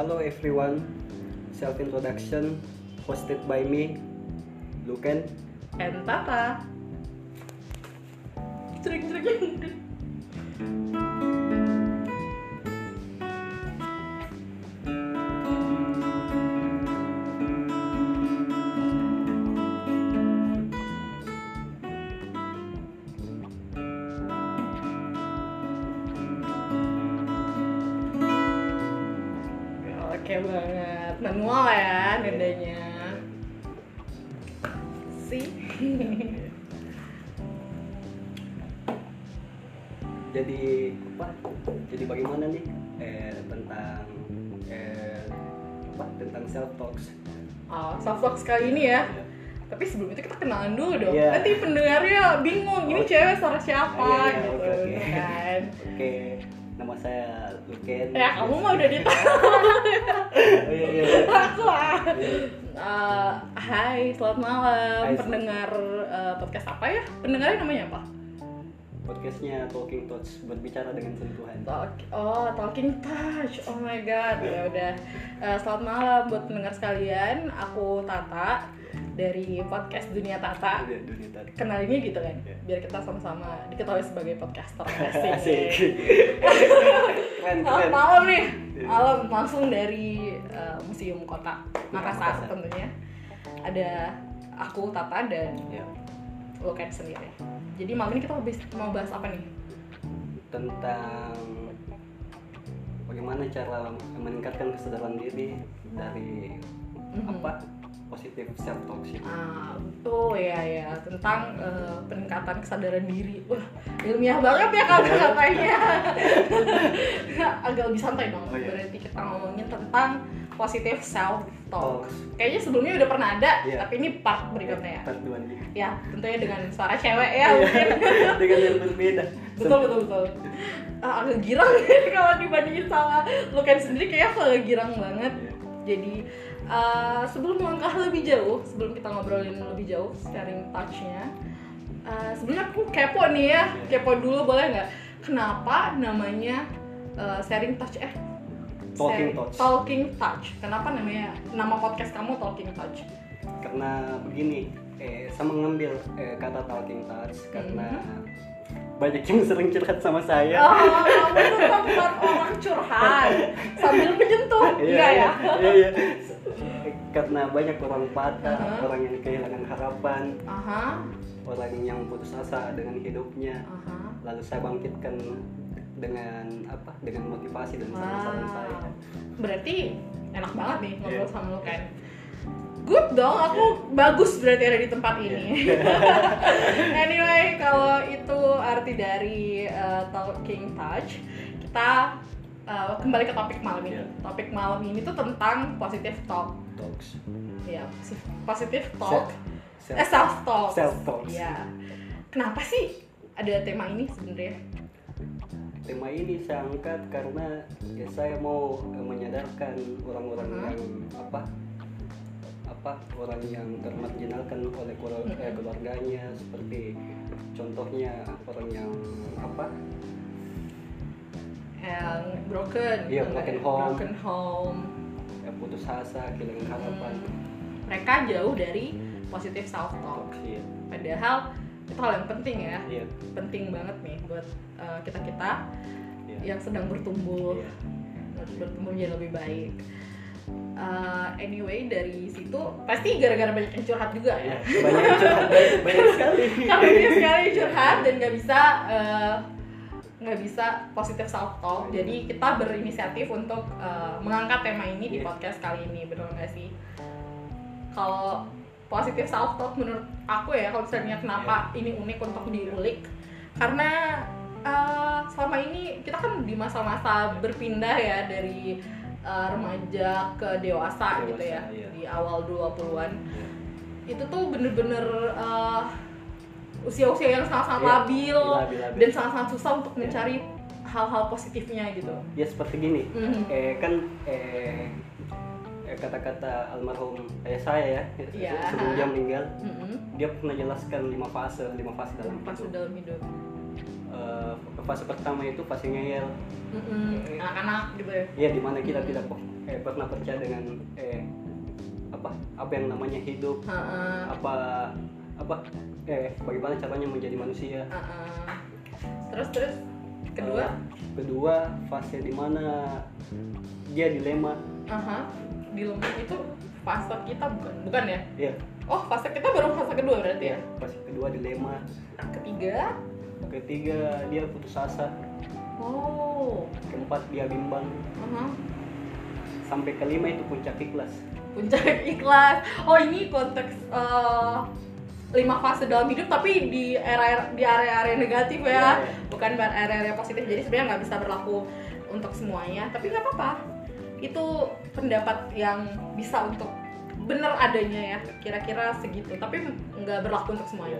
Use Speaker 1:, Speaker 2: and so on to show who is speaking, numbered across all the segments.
Speaker 1: Hello everyone, self introduction hosted by me, Luken.
Speaker 2: And Tata. Cering cering.
Speaker 1: Jadi apa? Jadi bagaimana nih eh, tentang eh, apa? Tentang self talks.
Speaker 2: Oh, soft talk sekali ini ya. Tapi sebelum itu kita kenalan dulu dong.
Speaker 1: Iya.
Speaker 2: Nanti pendengarnya bingung, ini
Speaker 1: Oh.
Speaker 2: cewek suara siapa
Speaker 1: Ah, iya, iya,
Speaker 2: gitu
Speaker 1: oke, oke.
Speaker 2: kan.
Speaker 1: Oke, nama saya Luken.
Speaker 2: Ya kamu mah udah ditahu
Speaker 1: Oh, iya, iya.
Speaker 2: aku lah. Eh, hai, selamat malam
Speaker 1: Hai,
Speaker 2: pendengar eh, podcast apa ya? Pendengarnya namanya apa?
Speaker 1: Podcastnya Talking Touch berbicara dengan sentuhan.
Speaker 2: Talk, oh, Talking Touch. Oh my god. Ya udah. Eh, selamat malam buat pendengar sekalian. Aku Tata dari podcast Dunia Tata.
Speaker 1: Dunia, dunia tadi.
Speaker 2: Kenalinnya gitu kan.
Speaker 1: Iya.
Speaker 2: Biar kita sama-sama diketahui sebagai podcaster.
Speaker 1: Asik. Keren,
Speaker 2: Selamat
Speaker 1: keren.
Speaker 2: malam nih. Malam langsung dari eh, Museum Kota Makassar
Speaker 1: Makassar.
Speaker 2: tentunya. Ada aku Tata dan Loken sendiri. Jadi malam ini kita mau bahas- mau bahas apa nih?
Speaker 1: tentang bagaimana cara meningkatkan kesadaran diri dari
Speaker 2: Mhm.
Speaker 1: apa positif self talk itu.
Speaker 2: Ah, oh ya ya tentang eh, peningkatan kesadaran diri. Wah, ilmiah banget ya kata-katanya. Agak lebih santai dong.
Speaker 1: Oh, iya.
Speaker 2: Berarti kita ngomongin tentang positive self talk. Kayaknya sebelumnya udah pernah ada,
Speaker 1: Iya.
Speaker 2: tapi ini part berikutnya ya.
Speaker 1: Part dua nih.
Speaker 2: Ya, tentunya dengan suara cewek ya
Speaker 1: Iya.
Speaker 2: mungkin.
Speaker 1: dengan yang berbeda.
Speaker 2: betul betul betul. Ah, agak girang kalau dibandingin sama Luken sendiri kayak aku agak girang banget.
Speaker 1: Iya.
Speaker 2: Jadi uh, sebelum melangkah lebih jauh, sebelum kita ngobrolin lebih jauh sharing touch-nya, uh, sebelumnya aku kepo nih ya, kepo dulu boleh nggak? Kenapa namanya uh, sharing touch eh?
Speaker 1: Talking Touch.
Speaker 2: Talking touch. Kenapa namanya nama podcast kamu Talking touch?
Speaker 1: Karena begini, eh, saya mengambil eh, kata talking touch karena
Speaker 2: Mhm.
Speaker 1: banyak yang sering curhat sama saya.
Speaker 2: Oh, kamu tuh tempat orang curhat sambil menyentuh, enggak ya?
Speaker 1: Iya, iya. Karena banyak orang patah,
Speaker 2: Uh-huh.
Speaker 1: orang yang kehilangan harapan,
Speaker 2: Aha,
Speaker 1: orang yang putus asa dengan hidupnya.
Speaker 2: aha.
Speaker 1: Lalu saya bangkitkan dengan apa? Dengan motivasi dan saran-saran saya.
Speaker 2: Wow. Berarti enak banget nih ngobrol
Speaker 1: Iya.
Speaker 2: sama lu kan. Good dong, aku bagus berarti ada di tempat ini.
Speaker 1: Iya.
Speaker 2: anyway, kalau itu arti dari uh, Talking Touch, kita uh, kembali ke topik malam ini.
Speaker 1: Iya.
Speaker 2: Topik malam ini tuh tentang positive talk.
Speaker 1: Talks.
Speaker 2: Ya, positive talk.
Speaker 1: Self-
Speaker 2: Eh, self talk.
Speaker 1: Self talks.
Speaker 2: Iya. Kenapa sih ada tema ini sebenarnya?
Speaker 1: Tema ini saya angkat karena ya saya mau eh, menyadarkan orang-orang
Speaker 2: Hmm.
Speaker 1: yang apa apa orang yang termarginalkan oleh eh, keluarganya seperti contohnya orang yang apa
Speaker 2: Yang broken.
Speaker 1: Iya, broken home.
Speaker 2: Broken home.
Speaker 1: ya, putus asa kehilangan harapan
Speaker 2: Hmm, mereka jauh dari positive self talk.
Speaker 1: Iya.
Speaker 2: Padahal itu hal yang penting ya,
Speaker 1: Iya,
Speaker 2: penting banget nih buat kita kita
Speaker 1: iya.
Speaker 2: yang sedang bertumbuh,
Speaker 1: Iya.
Speaker 2: bertumbuh menjadi lebih baik. Uh, anyway dari situ pasti gara-gara banyak yang curhat juga
Speaker 1: Iya,
Speaker 2: ya.
Speaker 1: banyak yang curhat, banyak, sekali
Speaker 2: Karena banyak sekali curhat dan nggak bisa uh, nggak bisa positive self talk. Jadi kita berinisiatif untuk uh, mengangkat tema ini di
Speaker 1: Iya.
Speaker 2: podcast kali ini, benar nggak sih? Kalau positive self talk menurut aku ya, kalau misalnya kenapa ini unik untuk diulik, karena uh, selama ini kita kan di masa-masa berpindah ya dari uh, remaja ke dewasa, gitu ya,
Speaker 1: Dewasa, iya.
Speaker 2: di awal 20-an
Speaker 1: Iya.
Speaker 2: itu tuh bener-bener uh, usia-usia yang sangat-sangat
Speaker 1: Iya,
Speaker 2: labil
Speaker 1: labil, labil.
Speaker 2: dan sangat-sangat susah untuk
Speaker 1: Iya.
Speaker 2: mencari hal-hal positifnya gitu.
Speaker 1: ya seperti gini
Speaker 2: Mhm.
Speaker 1: eh kan eh, kata-kata almarhum ayah saya ya
Speaker 2: Iya.
Speaker 1: sebelum dia meninggal
Speaker 2: Mm-mm.
Speaker 1: dia pernah jelaskan lima fase lima fase dalam hidup.
Speaker 2: dalam hidup.
Speaker 1: eh, fase pertama itu fase ngeyel.
Speaker 2: Mm-mm, anak-anak gitu ya?
Speaker 1: Ya di mana kita tidak eh, pernah percaya dengan eh apa apa yang namanya hidup.
Speaker 2: Heeh,
Speaker 1: apa apa eh bagaimana caranya menjadi manusia.
Speaker 2: Heeh. terus terus kedua?
Speaker 1: Eh, kedua fase di mana dia dilema.
Speaker 2: Aha di lemah itu fase kita bukan bukan ya?
Speaker 1: Ya
Speaker 2: oh fase kita baru fase kedua berarti ya?
Speaker 1: fase kedua dilema.
Speaker 2: Ketiga?
Speaker 1: Ketiga dia putus asa.
Speaker 2: Oh.
Speaker 1: Keempat dia bimbang.
Speaker 2: Aha.
Speaker 1: sampai kelima itu puncak ikhlas.
Speaker 2: Puncak ikhlas. Oh ini konteks eh, lima fase dalam hidup tapi di era di area-area negatif ya.
Speaker 1: Iya, iya.
Speaker 2: bukan area-area positif. Jadi sebenarnya nggak bisa berlaku untuk semuanya. Tapi nggak apa-apa. Itu pendapat yang bisa untuk bener adanya ya kira-kira segitu. Tapi nggak berlaku untuk semuanya.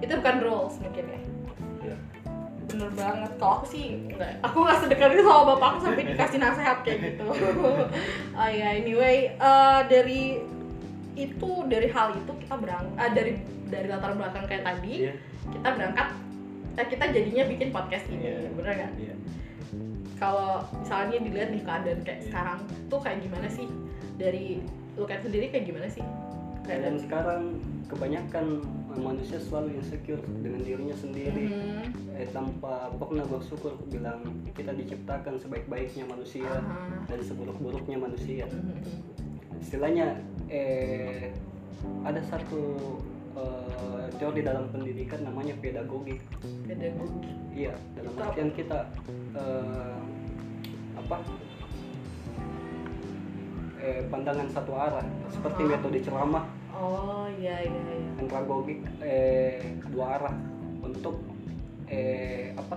Speaker 2: Itu bukan rules mungkin ya.
Speaker 1: Ya.
Speaker 2: bener banget. Kalau aku sih nggak. Aku nggak sedekat itu sama bapakku sampai dikasih nasihat kayak gitu. Oh ya anyway eh, dari itu dari hal itu kita berang eh, dari dari latar belakang kayak tadi
Speaker 1: Iya.
Speaker 2: kita berangkat eh, kita jadinya bikin podcast ini.
Speaker 1: Iya.
Speaker 2: bener nggak?
Speaker 1: Iya.
Speaker 2: Kalau misalnya dilihat nih keadaan kayak sekarang tuh kayak gimana sih? Dari lu kayak sendiri kayak gimana sih?
Speaker 1: Dan
Speaker 2: keadaan
Speaker 1: sekarang kebanyakan manusia selalu insecure dengan dirinya sendiri.
Speaker 2: Mhm.
Speaker 1: eh, tanpa pernah bersyukur bilang kita diciptakan sebaik-baiknya manusia
Speaker 2: Aha.
Speaker 1: dan seburuk-buruknya manusia.
Speaker 2: Mhm.
Speaker 1: istilahnya eh ada satu eh, teori dalam pendidikan namanya pedagogi.
Speaker 2: Pedagogi?
Speaker 1: Iya dalam artian kita eh, apa eh, pandangan satu arah seperti
Speaker 2: Aha.
Speaker 1: metode ceramah.
Speaker 2: Oh iya iya iya.
Speaker 1: Andragogik eh, dua arah untuk eh, apa?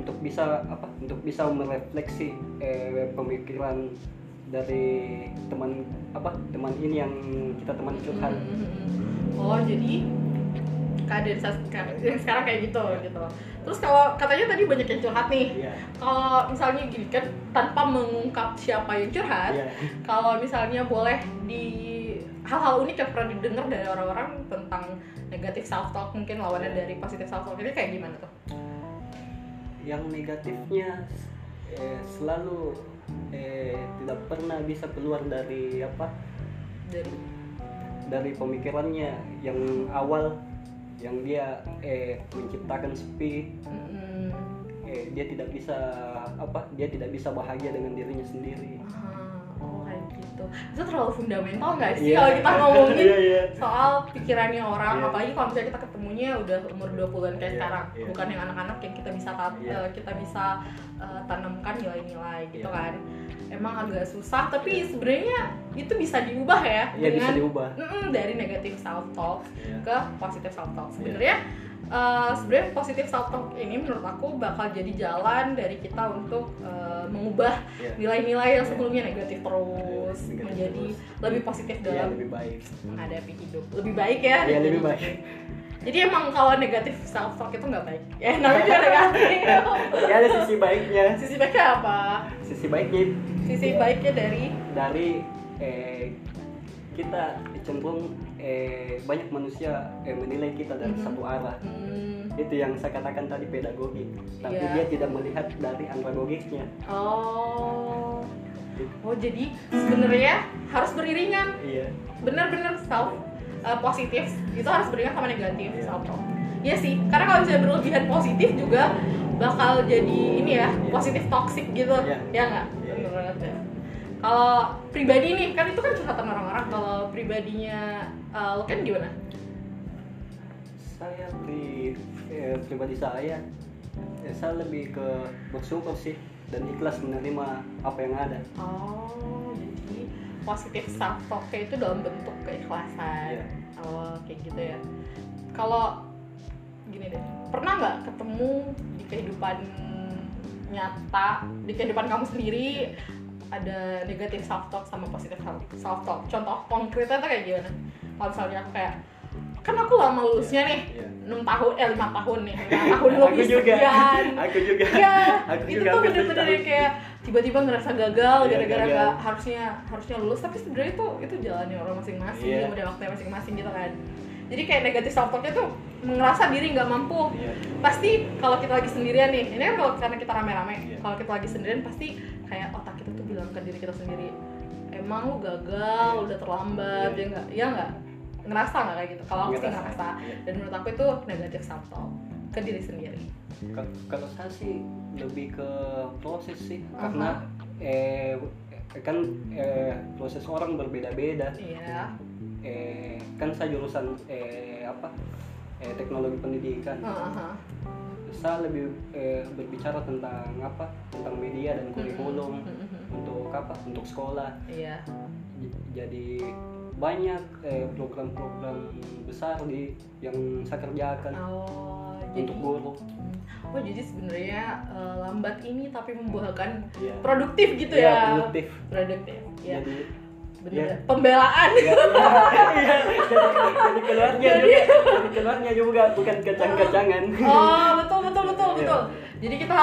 Speaker 1: Untuk bisa apa? Untuk bisa merefleksi eh, pemikiran dari teman apa? Teman ini yang kita teman curhat.
Speaker 2: Mhm. Oh jadi keadaan sekarang, yang sekarang kayak gitu gitu. Terus kalau katanya tadi banyak yang curhat nih.
Speaker 1: Iya.
Speaker 2: Kalau misalnya gini kan tanpa mengungkap siapa yang curhat,
Speaker 1: Iya.
Speaker 2: kalau misalnya boleh di hal-hal unik yang pernah didengar dari orang-orang tentang negatif self talk mungkin lawannya dari positif self talk ini kayak gimana tuh?
Speaker 1: yang negatifnya eh, selalu eh, tidak pernah bisa keluar dari apa
Speaker 2: Dari
Speaker 1: dari pemikirannya yang awal yang dia eh, menciptakan sepi.
Speaker 2: Mm,
Speaker 1: eh, dia tidak bisa apa dia tidak bisa bahagia dengan dirinya sendiri.
Speaker 2: Kayak gitu. Itu terlalu fundamental nggak sih
Speaker 1: Iya.
Speaker 2: kalau kita ngomongin
Speaker 1: Iya, iya.
Speaker 2: soal pikirannya orang
Speaker 1: Iya.
Speaker 2: apalagi kalau misalnya kita ketemunya udah umur 20-an kayak
Speaker 1: Iya,
Speaker 2: sekarang
Speaker 1: iya.
Speaker 2: bukan yang anak-anak yang kita bisa tat-
Speaker 1: Iya.
Speaker 2: kita bisa eh, tanamkan nilai-nilai gitu
Speaker 1: Iya.
Speaker 2: kan emang agak susah tapi sebenarnya itu bisa diubah ya
Speaker 1: Iya, bisa
Speaker 2: dengan
Speaker 1: diubah.
Speaker 2: Mm-mm, dari negatif self talk
Speaker 1: Iya.
Speaker 2: ke positif self talk sebenarnya eh, sebenarnya positif self talk ini menurut aku bakal jadi jalan dari kita untuk eh, mengubah
Speaker 1: Iya.
Speaker 2: nilai-nilai yang sebelumnya negatif terus
Speaker 1: Negatif
Speaker 2: menjadi
Speaker 1: terus.
Speaker 2: lebih positif
Speaker 1: Iya,
Speaker 2: dalam
Speaker 1: lebih baik.
Speaker 2: menghadapi hidup. Lebih baik ya?
Speaker 1: Iya, lebih baik.
Speaker 2: Jadi emang kalau negatif self talk itu nggak baik. Ya namanya juga negatif
Speaker 1: ya ada sisi baiknya.
Speaker 2: Sisi baiknya apa?
Speaker 1: Sisi baiknya.
Speaker 2: Sisi baiknya dari?
Speaker 1: Dari eh, kita cenderung eh, banyak manusia eh, menilai kita dari
Speaker 2: Mhm.
Speaker 1: satu arah
Speaker 2: hmm,
Speaker 1: itu yang saya katakan tadi pedagogi tapi
Speaker 2: Iya.
Speaker 1: dia tidak melihat dari andragogiknya
Speaker 2: oh oh jadi sebenarnya harus beriringan
Speaker 1: iya
Speaker 2: bener-bener self uh, positif itu harus beriringan sama negatif
Speaker 1: Iya.
Speaker 2: self talk Iya sih karena kalau misalnya berlebihan positif juga bakal jadi ini ya
Speaker 1: Iya.
Speaker 2: positif toxic gitu
Speaker 1: Iya.
Speaker 2: ya nggak
Speaker 1: Iya.
Speaker 2: bener banget ya kalau pribadi nih kan itu kan curhatan orang-orang. Kalau pribadinya uh, lo kan gimana?
Speaker 1: Saya pri, eh, pribadi saya eh, saya lebih ke bersyukur sih dan ikhlas menerima apa yang ada.
Speaker 2: Oh jadi positif self talk itu dalam bentuk keikhlasan.
Speaker 1: Iya.
Speaker 2: oh kayak gitu ya. Kalau gini deh pernah nggak ketemu di kehidupan nyata di kehidupan kamu sendiri ada negatif self talk sama positif self talk contoh konkretnya tuh kayak gimana kalau misalnya aku kayak kan aku lama lulusnya nih
Speaker 1: Iya.
Speaker 2: enam tahun eh lima tahun nih lima tahun
Speaker 1: aku
Speaker 2: lebih
Speaker 1: juga
Speaker 2: sekian
Speaker 1: aku juga
Speaker 2: Iya,
Speaker 1: aku
Speaker 2: itu
Speaker 1: juga
Speaker 2: tuh bener-bener yang kayak tiba-tiba ngerasa gagal
Speaker 1: Iya,
Speaker 2: gara-gara
Speaker 1: gagal.
Speaker 2: nggak harusnya harusnya lulus tapi sebenarnya itu itu jalannya orang masing-masing
Speaker 1: Iya.
Speaker 2: udah waktunya masing-masing gitu kan jadi kayak negatif self talknya tuh ngerasa diri nggak mampu
Speaker 1: Iya.
Speaker 2: pasti kalau kita lagi sendirian nih ini kan kalau karena kita rame-rame
Speaker 1: Iya.
Speaker 2: kalau kita lagi sendirian pasti kayak otak kita tuh bilang ke diri kita sendiri emang lu gagal
Speaker 1: Iya.
Speaker 2: udah terlambat
Speaker 1: Iya.
Speaker 2: ya nggak ya nggak ngerasa nggak kayak gitu kalau aku sih
Speaker 1: Ngerasa. Iya.
Speaker 2: dan menurut aku itu negatif self talk ke diri sendiri
Speaker 1: Ka- Kalau saya sih lebih ke proses sih
Speaker 2: Aha.
Speaker 1: karena eh kan eh, proses orang berbeda-beda.
Speaker 2: iya
Speaker 1: Eh kan saya jurusan eh apa? Eh, teknologi pendidikan.
Speaker 2: Heeh.
Speaker 1: Saya lebih eh, berbicara tentang apa? Tentang media dan kurikulum
Speaker 2: Mhm.
Speaker 1: Untuk apa? Untuk sekolah.
Speaker 2: iya
Speaker 1: Jadi banyak eh, program-program besar di yang saya kerjakan
Speaker 2: oh jadi
Speaker 1: untuk guru.
Speaker 2: oh jadi sebenarnya eh, lambat ini tapi membuahkan
Speaker 1: Iya.
Speaker 2: produktif gitu
Speaker 1: Iya,
Speaker 2: ya
Speaker 1: produktif.
Speaker 2: produktif ya
Speaker 1: Jadi iya.
Speaker 2: pembelaan
Speaker 1: Iya, iya. jadi, jadi keluarnya
Speaker 2: Jadi-
Speaker 1: juga, jadi keluarnya juga bukan kacang-kacangan.
Speaker 2: oh betul betul betul
Speaker 1: Iya.
Speaker 2: betul jadi kita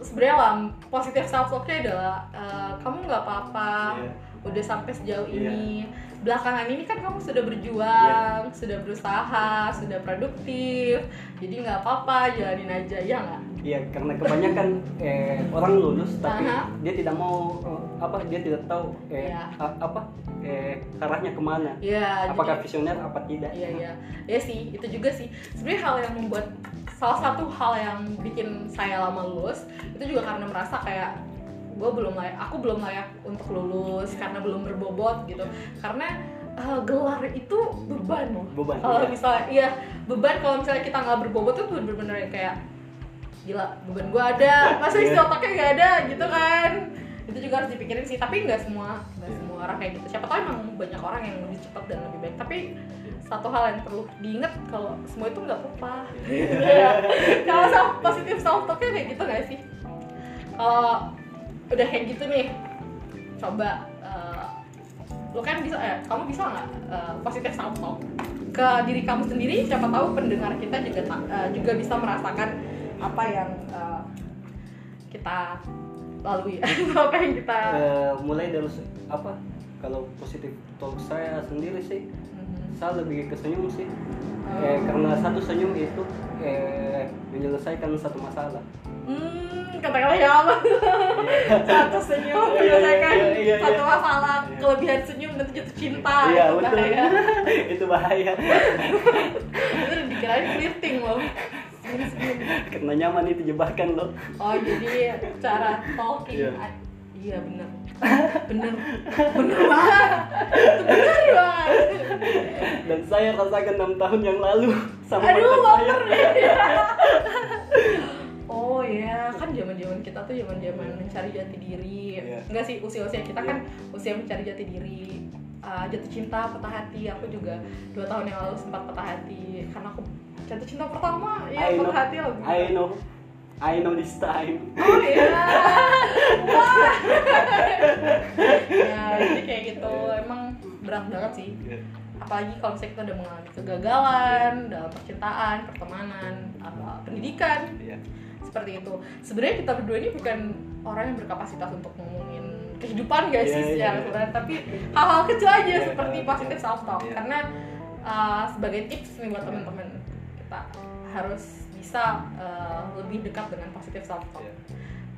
Speaker 2: sebenarnya lah positif self talknya adalah eh, kamu nggak apa-apa
Speaker 1: Iya.
Speaker 2: udah sampai sejauh
Speaker 1: Iya.
Speaker 2: ini belakangan ini kan kamu sudah berjuang sudah berusaha sudah produktif jadi nggak apa-apa jalanin aja ya nggak
Speaker 1: Iya, karena kebanyakan eh, orang lulus tapi
Speaker 2: Aha.
Speaker 1: dia tidak mau eh, apa dia tidak tahu eh,
Speaker 2: Iya.
Speaker 1: a- apa eh, arahnya ke mana.
Speaker 2: ya
Speaker 1: Apakah
Speaker 2: jadi-
Speaker 1: visioner apa tidak?
Speaker 2: Iya iya, ya sih itu juga sih. Sebenarnya hal yang membuat salah satu hal yang bikin saya lama lulus itu juga karena merasa kayak gue belum layak, aku belum layak untuk lulus karena belum berbobot gitu. Karena eh, gelar itu beban loh.
Speaker 1: Beban,
Speaker 2: Kalau
Speaker 1: iya.
Speaker 2: misalnya iya beban kalau misalnya kita nggak berbobot tuh bener-bener yang kayak gila beban gue ada, masa isi otaknya nggak ada gitu kan. Itu juga harus dipikirin sih, tapi nggak semua nggak
Speaker 1: Iya.
Speaker 2: semua orang kayak gitu. Siapa tahu emang banyak orang yang lebih cepat dan lebih baik. Tapi satu hal yang perlu diingat kalau semua itu nggak apa-apa. Iya. kalau self positif self talknya kayak gitu nggak sih? Kalau udah kayak gitu nih, coba eh, lo kan bisa eh kamu bisa nggak eh, positif self talk ke diri kamu sendiri? Siapa tahu pendengar kita juga eh, juga bisa merasakan apa yang eh, kita lalui, apa yang kita
Speaker 1: Eh, mulai dari apa? Kalau positif talk saya sendiri sih,
Speaker 2: Mhm.
Speaker 1: saya lebih ke senyum sih.
Speaker 2: Oh.
Speaker 1: Eh, karena satu senyum itu eh, menyelesaikan satu masalah.
Speaker 2: Hmm, katakanlah ya apa? Satu senyum
Speaker 1: Iya,
Speaker 2: menyelesaikan
Speaker 1: iya, iya, iya.
Speaker 2: satu masalah.
Speaker 1: Iya.
Speaker 2: Kelebihan senyum nanti jatuh cinta.
Speaker 1: Iya
Speaker 2: Itu
Speaker 1: betul.
Speaker 2: bahaya.
Speaker 1: itu bahaya.
Speaker 2: Itu dikirain flirting loh.
Speaker 1: Karena nyaman itu jebakan loh.
Speaker 2: Oh jadi cara talking.
Speaker 1: Iya.
Speaker 2: ah, Iya bener, bener, bener banget. Itu bener banget.
Speaker 1: Dan saya rasakan enam tahun yang lalu sama
Speaker 2: Aduh,
Speaker 1: mantan saya.
Speaker 2: Oh ya, kan zaman-zaman kita tuh zaman-zaman mencari jati diri.
Speaker 1: Iya.
Speaker 2: Enggak sih, usia-usia kita kan usia mencari jati diri. Ah, jatuh cinta, patah hati. Aku juga dua tahun yang lalu sempat patah hati karena aku jatuh cinta pertama. Iya,
Speaker 1: I know,
Speaker 2: patah hati loh.
Speaker 1: I know, I know this time.
Speaker 2: Oh iya. Wah. ya, jadi kayak gitu. Emang berat banget sih. apalagi kalau misalnya kita udah mengalami kegagalan dalam percintaan, pertemanan, apa pendidikan
Speaker 1: Iya.
Speaker 2: seperti itu. Sebenarnya kita berdua ini bukan orang yang berkapasitas untuk ngomongin kehidupan guys
Speaker 1: Iya,
Speaker 2: sih
Speaker 1: iya,
Speaker 2: secara
Speaker 1: iya.
Speaker 2: keseluruhan, tapi hal-hal kecil aja
Speaker 1: Iya,
Speaker 2: seperti
Speaker 1: iya,
Speaker 2: positif
Speaker 1: iya.
Speaker 2: self talk
Speaker 1: Iya.
Speaker 2: karena uh, sebagai tips nih buat teman-teman kita harus bisa uh, lebih dekat dengan positif self talk.
Speaker 1: Iya.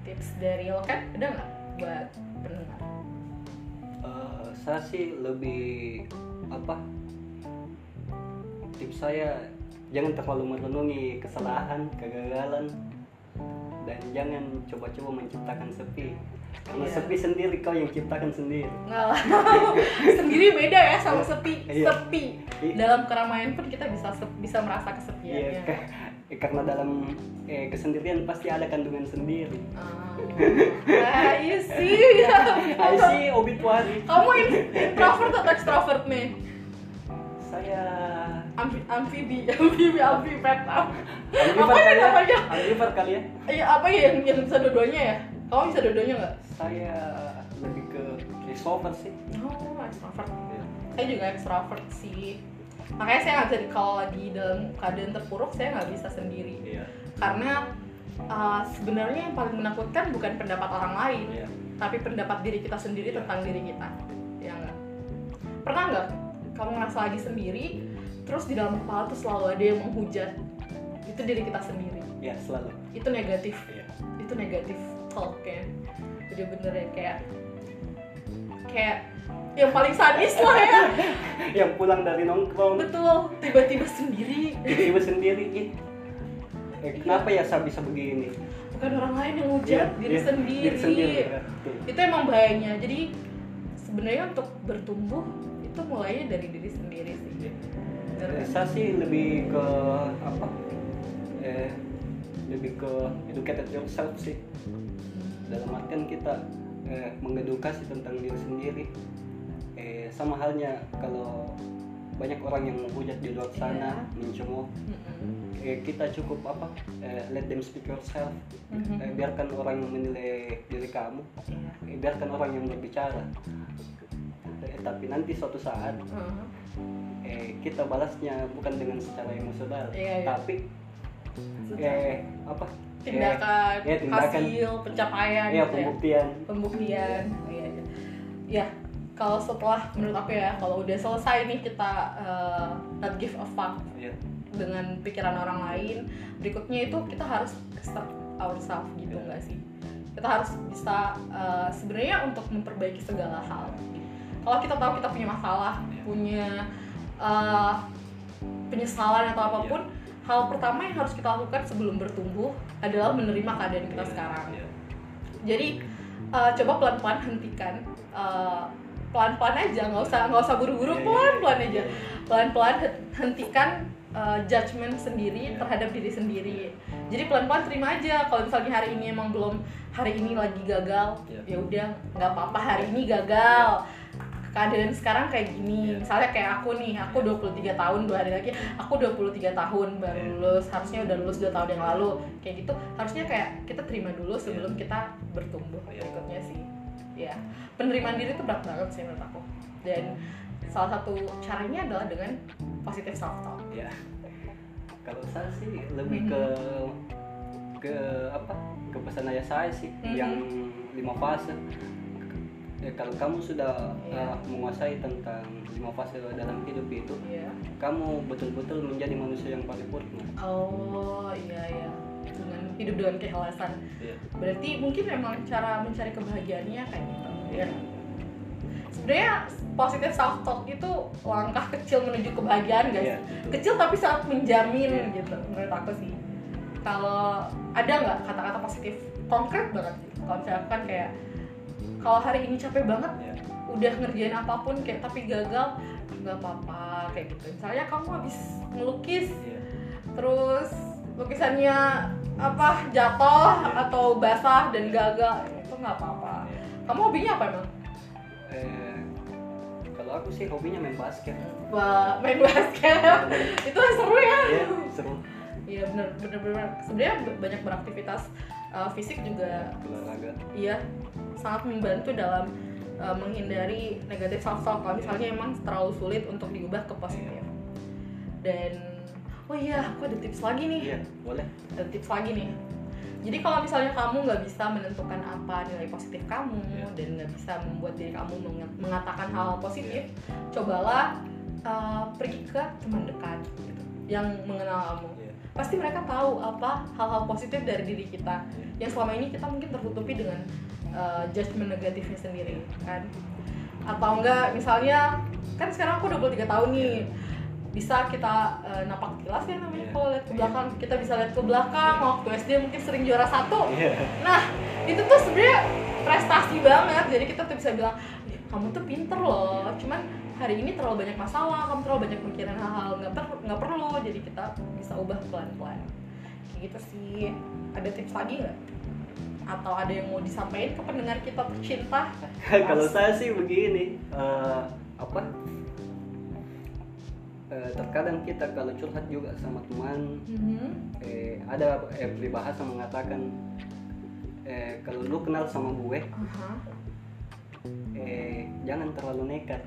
Speaker 2: Tips dari lo kan ada nggak buat pendengar?
Speaker 1: Eh, saya sih lebih apa? Tips saya jangan terlalu merenungi kesalahan, kegagalan, dan jangan coba-coba menciptakan sepi. Karena
Speaker 2: Iya.
Speaker 1: sepi sendiri kau yang ciptakan sendiri.
Speaker 2: Sendiri beda ya sama sepi
Speaker 1: Iya.
Speaker 2: sepi
Speaker 1: Iya.
Speaker 2: dalam keramaian pun kita bisa bisa merasa
Speaker 1: Iya,
Speaker 2: kesepiannya
Speaker 1: ka- eh, karena dalam eh, kesendirian pasti ada kandungan sendiri.
Speaker 2: Ah. ah iya sih ya.
Speaker 1: I see obituary.
Speaker 2: kamu in- introvert atau extrovert nih
Speaker 1: Saya
Speaker 2: Amfi, amfibi amfibi amfibet apa ya
Speaker 1: ya.
Speaker 2: namanya
Speaker 1: Ambivert kali ya.
Speaker 2: Iya apa ya yang, yang bisa dua-duanya ya kamu bisa dua-duanya nggak
Speaker 1: Saya lebih ke extrovert sih.
Speaker 2: oh extrovert saya juga extrovert sih makanya saya nggak bisa kalau lagi dalam keadaan terpuruk saya nggak bisa sendiri
Speaker 1: Iya.
Speaker 2: karena uh, sebenarnya yang paling menakutkan bukan pendapat orang lain
Speaker 1: Iya.
Speaker 2: tapi pendapat diri kita sendiri
Speaker 1: Iya.
Speaker 2: tentang diri kita ya nggak pernah nggak kamu ngerasa lagi sendiri terus di dalam kepala tuh selalu ada yang menghujat itu diri kita sendiri
Speaker 1: ya selalu
Speaker 2: itu negatif
Speaker 1: Iya.
Speaker 2: itu negatif talk ya jadi bener ya kayak kayak yang paling sadis lah ya.
Speaker 1: Yang pulang dari nongkrong.
Speaker 2: Betul tiba-tiba sendiri.
Speaker 1: Tiba sendiri. Eh, kenapa ya saya bisa begini?
Speaker 2: Bukan orang lain yang hujat
Speaker 1: Iya,
Speaker 2: diri
Speaker 1: iya,
Speaker 2: sendiri,
Speaker 1: diri sendiri ya.
Speaker 2: Itu emang bahayanya. Jadi sebenarnya untuk bertumbuh itu mulainya dari diri sendiri sih.
Speaker 1: Eh,
Speaker 2: kan?
Speaker 1: saya sih lebih ke apa? Eh lebih ke educated yourself sih. Dalam artian kita eh, mengedukasi tentang diri sendiri sama halnya kalau banyak orang yang menghujat di luar sana
Speaker 2: Iya.
Speaker 1: mencemooh
Speaker 2: Mm-mm.
Speaker 1: eh, kita cukup apa eh, let them speak yourself
Speaker 2: Mhm.
Speaker 1: Eh, biarkan orang yang menilai diri kamu
Speaker 2: Iya.
Speaker 1: eh, biarkan orang yang berbicara Eh, tapi nanti suatu saat
Speaker 2: Heeh.
Speaker 1: eh, kita balasnya bukan dengan secara emosional
Speaker 2: Iya, iya.
Speaker 1: tapi eh apa
Speaker 2: tindakan,
Speaker 1: Iya, tindakan.
Speaker 2: hasil, pencapaian
Speaker 1: eh, iya
Speaker 2: gitu ya.
Speaker 1: pembuktian
Speaker 2: pembuktian iya iya ya kalau setelah menurut aku ya kalau udah selesai nih kita uh, not give a fuck
Speaker 1: Iya.
Speaker 2: dengan pikiran orang lain berikutnya itu kita harus start ourselves gitu
Speaker 1: Iya.
Speaker 2: nggak sih kita harus bisa uh, sebenarnya untuk memperbaiki segala hal kalau kita tahu kita punya masalah
Speaker 1: Iya.
Speaker 2: punya uh, penyesalan atau apa pun
Speaker 1: Iya.
Speaker 2: hal pertama yang harus kita lakukan sebelum bertumbuh adalah menerima keadaan kita
Speaker 1: Iya,
Speaker 2: sekarang
Speaker 1: iya.
Speaker 2: jadi uh, coba pelan-pelan hentikan uh, pelan-pelan aja nggak usah nggak usah buru-buru
Speaker 1: Iya, iya,
Speaker 2: pelan-pelan
Speaker 1: iya,
Speaker 2: aja
Speaker 1: iya.
Speaker 2: pelan-pelan he- hentikan uh, judgement sendiri
Speaker 1: Iya.
Speaker 2: terhadap diri sendiri jadi pelan-pelan terima aja kalau misalnya hari ini emang belum hari ini lagi gagal
Speaker 1: Iya.
Speaker 2: ya udah nggak apa-apa hari ini gagal keadaan sekarang kayak gini
Speaker 1: Iya.
Speaker 2: misalnya kayak aku nih aku 23 tahun dua hari lagi aku 23 tahun baru
Speaker 1: Iya.
Speaker 2: lulus harusnya udah lulus dua tahun yang lalu kayak gitu harusnya kayak kita terima dulu sebelum
Speaker 1: Iya.
Speaker 2: kita bertumbuh
Speaker 1: Iya.
Speaker 2: berikutnya sih ya penerimaan diri itu berat banget sih menurut aku dan salah satu caranya adalah dengan positive self talk
Speaker 1: ya kalau saya sih lebih
Speaker 2: Mhm.
Speaker 1: ke ke apa ke pesan ayah saya sih
Speaker 2: Mhm.
Speaker 1: yang lima fase ya, kalau kamu sudah
Speaker 2: Iya.
Speaker 1: uh, menguasai tentang lima fase dalam hidup itu
Speaker 2: Iya.
Speaker 1: kamu betul-betul menjadi manusia yang paripurna
Speaker 2: Oh iya iya hidup dengan keikhlasan.
Speaker 1: Iya.
Speaker 2: Berarti mungkin memang cara mencari kebahagiaannya kayak gitu. Ya. Sebenarnya positive self talk itu langkah kecil menuju kebahagiaan guys.
Speaker 1: Betul.
Speaker 2: Kecil tapi sangat menjamin
Speaker 1: Iya.
Speaker 2: gitu menurut aku sih. Kalau ada nggak kata-kata positif konkret banget gitu. Kalau misalkan kayak kalau hari ini capek banget
Speaker 1: Iya.
Speaker 2: udah ngerjain apa pun kayak tapi gagal nggak apa-apa kayak gitu. Misalnya kamu habis melukis
Speaker 1: Iya.
Speaker 2: terus lukisannya apa jatuh atau basah dan gagal itu nggak apa-apa. Kamu hobinya apa emang
Speaker 1: Eh, kalau aku sih hobinya main basket.
Speaker 2: Wah, main basket. Itu seru ya.
Speaker 1: Iya, seru.
Speaker 2: Iya bener bener bener sebenarnya banyak beraktivitas uh, fisik juga
Speaker 1: olahraga.
Speaker 2: iya sangat membantu dalam uh, menghindari negatif self talk kalau misalnya emang terlalu sulit untuk diubah ke positif. Dan oh iya aku ada tips lagi nih.
Speaker 1: Iya boleh.
Speaker 2: Ada tips lagi nih. Jadi kalau misalnya kamu nggak bisa menentukan apa nilai positif kamu
Speaker 1: Iya.
Speaker 2: dan nggak bisa membuat diri kamu mengatakan hal positif cobalah uh, pergi ke teman dekat gitu, yang mengenal kamu.
Speaker 1: Iya.
Speaker 2: pasti mereka tahu apa hal-hal positif dari diri kita.
Speaker 1: Iya.
Speaker 2: yang selama ini kita mungkin tertutupi dengan uh, judgement negatifnya sendiri kan? Atau enggak misalnya kan sekarang aku 23 tahun nih bisa kita uh, napak tilas ya namanya
Speaker 1: Iya.
Speaker 2: kalau lihat ke belakang. Kita bisa lihat ke belakang. Waktu SD mungkin sering juara satu.
Speaker 1: Iya.
Speaker 2: nah itu tuh sebenarnya prestasi banget. Jadi kita tuh bisa bilang "Ih, kamu tuh pinter loh. Cuman hari ini terlalu banyak masalah. Kamu terlalu banyak mikirin hal-hal nggak per nggak perlu. Jadi kita bisa ubah pelan-pelan. Kayak gitu sih. Ada tips lagi nggak? Atau ada yang mau disampaikan ke pendengar kita tercinta?
Speaker 1: Kalau saya sih begini eh, apa Eh, terkadang kita kalau curhat juga sama teman
Speaker 2: Mhm.
Speaker 1: eh, ada eh, peribahasa mengatakan eh, kalau lu kenal sama gue
Speaker 2: Aha.
Speaker 1: eh, jangan terlalu nekat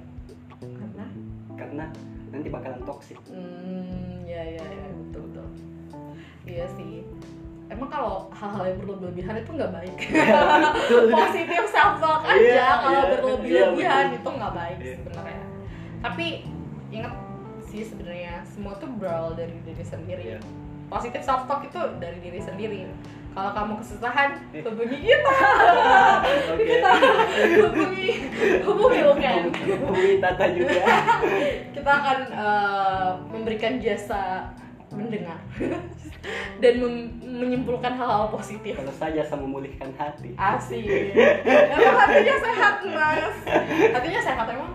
Speaker 2: karena
Speaker 1: karena nanti bakalan toksik
Speaker 2: hmm ya ya ya betul betul iya sih emang kalau hal-hal yang berlebihan itu nggak baik positif self talk aja
Speaker 1: Iya,
Speaker 2: kalau
Speaker 1: iya,
Speaker 2: berlebihan
Speaker 1: iya, betul.
Speaker 2: itu nggak baik
Speaker 1: Iya.
Speaker 2: sebenarnya tapi ingat sih sebenarnya semua tuh berawal dari diri sendiri
Speaker 1: Iya.
Speaker 2: positif self talk itu dari diri sendiri kalau kamu kesusahan
Speaker 1: Eh.
Speaker 2: hubungi kita
Speaker 1: Oke.
Speaker 2: kita hubungi hubungi Luken
Speaker 1: Hubungi Tata juga.
Speaker 2: kita akan eh, memberikan jasa mendengar dan mem- menyimpulkan hal-hal positif
Speaker 1: Kalau saja sama memulihkan hati.
Speaker 2: asik emang hatinya sehat mas hatinya sehat emang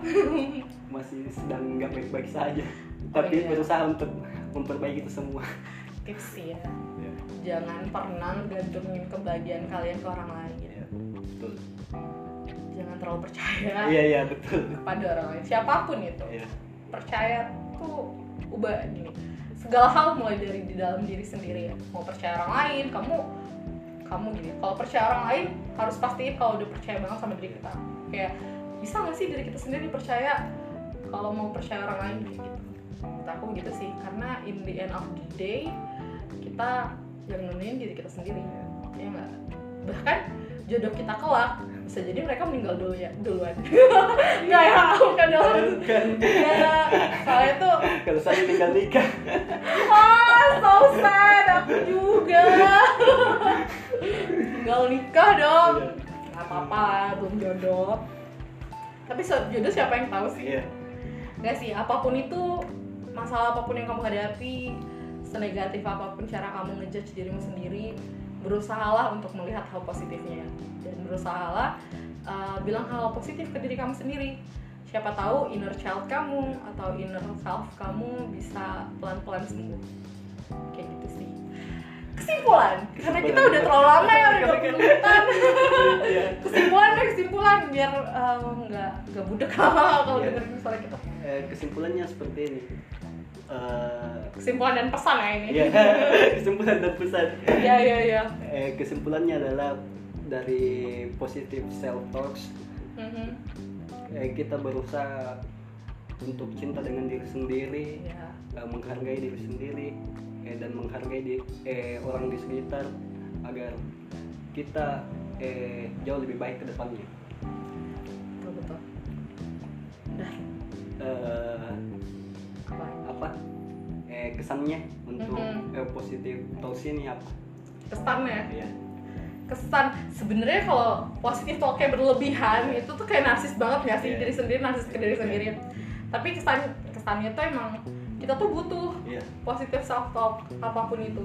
Speaker 1: Masih sedang nggak baik-baik saja. Tapi
Speaker 2: iya.
Speaker 1: berusaha untuk memperbaiki itu semua.
Speaker 2: tips ya
Speaker 1: Iya.
Speaker 2: jangan pernah gantungin kebahagiaan kalian ke orang lain
Speaker 1: Iya. Betul.
Speaker 2: jangan terlalu percaya
Speaker 1: Iya iya betul.
Speaker 2: pada orang lain siapa pun itu
Speaker 1: Iya.
Speaker 2: percaya tuh ubah gini segala hal mulai dari di dalam diri sendiri mau percaya orang lain kamu kamu gini kalau percaya orang lain harus pastiin kalau udah percaya banget sama diri kita kayak bisa nggak sih diri kita sendiri percaya kalau mau percaya orang lain gitu Menurut aku gitu sih. Karena in the end of the day kita yang nemuin diri kita sendiri. Ya nggak? Bahkan jodoh kita kelak bisa jadi mereka meninggal dulu ya duluan. Nggak ya bukan dalam
Speaker 1: Kan
Speaker 2: ya soalnya tuh
Speaker 1: kalau saya tinggal nikah.
Speaker 2: ah so sad aku juga. Tinggal nikah dong.
Speaker 1: Iya.
Speaker 2: nggak apa-apa belum jodoh. Tapi jodoh siapa yang tahu sih?
Speaker 1: Iya.
Speaker 2: nggak sih apa pun itu masalah apa pun yang kamu hadapi senegatif apa pun cara kamu ngejudge dirimu sendiri berusahalah untuk melihat hal positifnya dan berusahalah uh, bilang hal positif ke diri kamu sendiri siapa tahu inner child kamu atau inner self kamu bisa pelan-pelan sembuh kayak gitu sih kesimpulan karena kita udah terlalu lama ya udah 20 menitan
Speaker 1: Iya.
Speaker 2: kesimpulan deh kesimpulan biar uh, nggak nggak budek lama kalau
Speaker 1: Iya.
Speaker 2: dengerin suara kita
Speaker 1: Eh, kesimpulannya seperti ini. Eh,
Speaker 2: kesimpulan dan pesan ya ini
Speaker 1: Iya, kesimpulan dan pesan.
Speaker 2: iya iya iya
Speaker 1: Eh, kesimpulannya adalah dari positive self talks
Speaker 2: Mhm.
Speaker 1: eh, kita berusaha untuk cinta dengan diri sendiri,
Speaker 2: Iya.
Speaker 1: eh, menghargai diri sendiri eh, dan menghargai di, eh, orang di sekitar agar kita eh, jauh lebih baik ke depannya.
Speaker 2: betul betul
Speaker 1: Eh, eh, kesannya untuk
Speaker 2: Mhm.
Speaker 1: eh, positive talks ini apa?
Speaker 2: kesannya
Speaker 1: Iya.
Speaker 2: kesan sebenarnya kalau positif talknya berlebihan itu tuh kayak narsis banget nggak sih
Speaker 1: Iya.
Speaker 2: diri sendiri narsis ke diri sendiri tapi kesan kesannya tuh emang kita tuh butuh
Speaker 1: Iya.
Speaker 2: positif self talk apa pun itu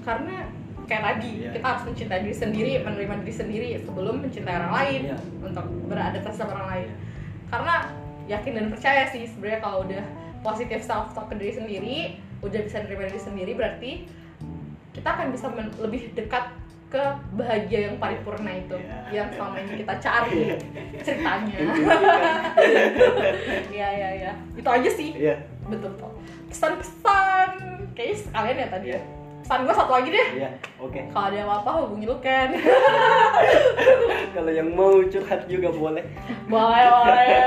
Speaker 2: karena kayak tadi
Speaker 1: Iya.
Speaker 2: kita harus mencintai diri sendiri menerima diri sendiri sebelum mencintai orang lain
Speaker 1: Iya.
Speaker 2: untuk beradaptasi sama orang lain
Speaker 1: Iya.
Speaker 2: karena yakin dan percaya sih sebenarnya kalau udah positif self talk ke diri sendiri udah bisa menerima diri sendiri berarti kita akan bisa men- lebih dekat ke bahagia yang paripurna itu
Speaker 1: Iya.
Speaker 2: yang selama ini kita cari ceritanya iya iya iya itu aja sih
Speaker 1: Iya.
Speaker 2: betul tuh pesan-pesan kayaknya sekalian ya tadi ya
Speaker 1: Iya.
Speaker 2: pesan gue satu lagi deh
Speaker 1: Iya. Oke.
Speaker 2: kalau ada apa-apa hubungi lu kan
Speaker 1: Kalau yang mau curhat juga boleh.
Speaker 2: boleh boleh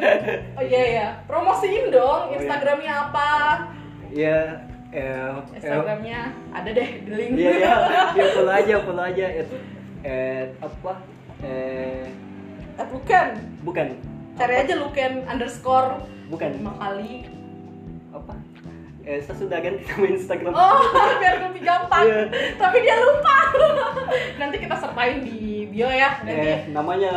Speaker 2: oh iya iya promosiin dong
Speaker 1: Oh, iya.
Speaker 2: instagramnya apa
Speaker 1: Iya.
Speaker 2: Instagramnya ada deh di link
Speaker 1: Iya iya. Ya follow aja, follow aja. Eh, eh apa? Eh
Speaker 2: Eh, bukan
Speaker 1: bukan.
Speaker 2: cari
Speaker 1: Apa?
Speaker 2: aja luken underscore
Speaker 1: Bukan.
Speaker 2: lima kali
Speaker 1: Apa? Eh, saya sudah ganti nama Instagram.
Speaker 2: oh biar lebih gampang
Speaker 1: Iya.
Speaker 2: tapi dia lupa nanti kita sertain di bio ya nanti
Speaker 1: Eh, namanya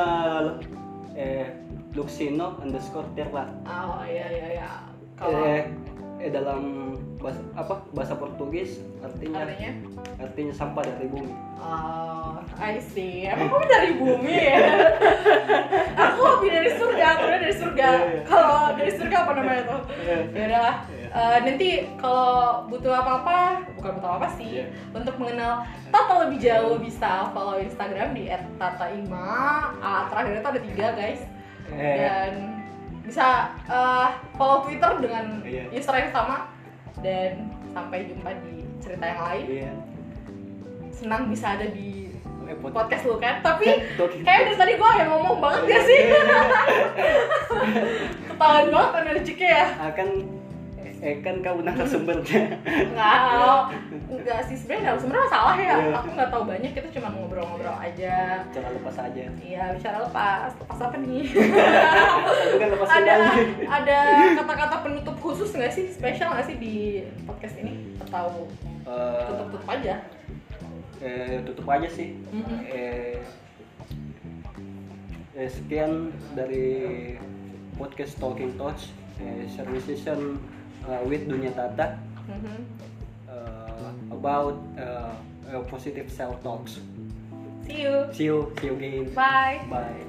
Speaker 1: eh Luxino underscore Terla.
Speaker 2: oh iya iya iya kalau
Speaker 1: Eh, eh dalam bahasa apa bahasa Portugis artinya
Speaker 2: artinya
Speaker 1: artinya sampah dari bumi.
Speaker 2: Oh, I see. Emang kamu dari bumi ya? Aku lebih dari surga, aku dari surga.
Speaker 1: Iya, iya.
Speaker 2: Kalau dari surga apa namanya tuh?
Speaker 1: Iya.
Speaker 2: Ya udah.
Speaker 1: Iya.
Speaker 2: Eh, nanti kalau butuh apa-apa, bukan butuh apa sih,
Speaker 1: Iya.
Speaker 2: untuk mengenal Tata lebih jauh bisa follow Instagram di @tataima. Ah, terakhir itu ada tiga guys.
Speaker 1: Eh,
Speaker 2: Dan bisa eh, follow Twitter dengan
Speaker 1: Iya.
Speaker 2: user yang sama. Dan sampai jumpa di cerita yang lain.
Speaker 1: iya.
Speaker 2: Senang bisa ada di
Speaker 1: pod-
Speaker 2: podcast lu kan tapi kayak dari tadi gue yang ngomong banget gak sih ketahuan banget energiknya ya
Speaker 1: akan eh kan kau narasumbernya.
Speaker 2: Nggak nggak sih. Sebenarnya sebenarnya salah ya.
Speaker 1: Iya.
Speaker 2: aku nggak tahu banyak kita cuma ngobrol-ngobrol aja.
Speaker 1: Cara lepas aja.
Speaker 2: Iya bicara lepas. Lepas apa nih?
Speaker 1: Bukan lepas
Speaker 2: ada ada kata-kata penutup khusus nggak sih? Spesial nggak sih di podcast ini? Atau
Speaker 1: Eh,
Speaker 2: tutup tutup aja?
Speaker 1: eh, tutup aja sih.
Speaker 2: Mhm.
Speaker 1: eh, eh, sekian dari podcast Talking Touch eh, sharing session uh, with Dunia Tata
Speaker 2: Mhm.
Speaker 1: uh, about uh, positive self talks
Speaker 2: see you.
Speaker 1: See you. See you again.
Speaker 2: Bye.
Speaker 1: Bye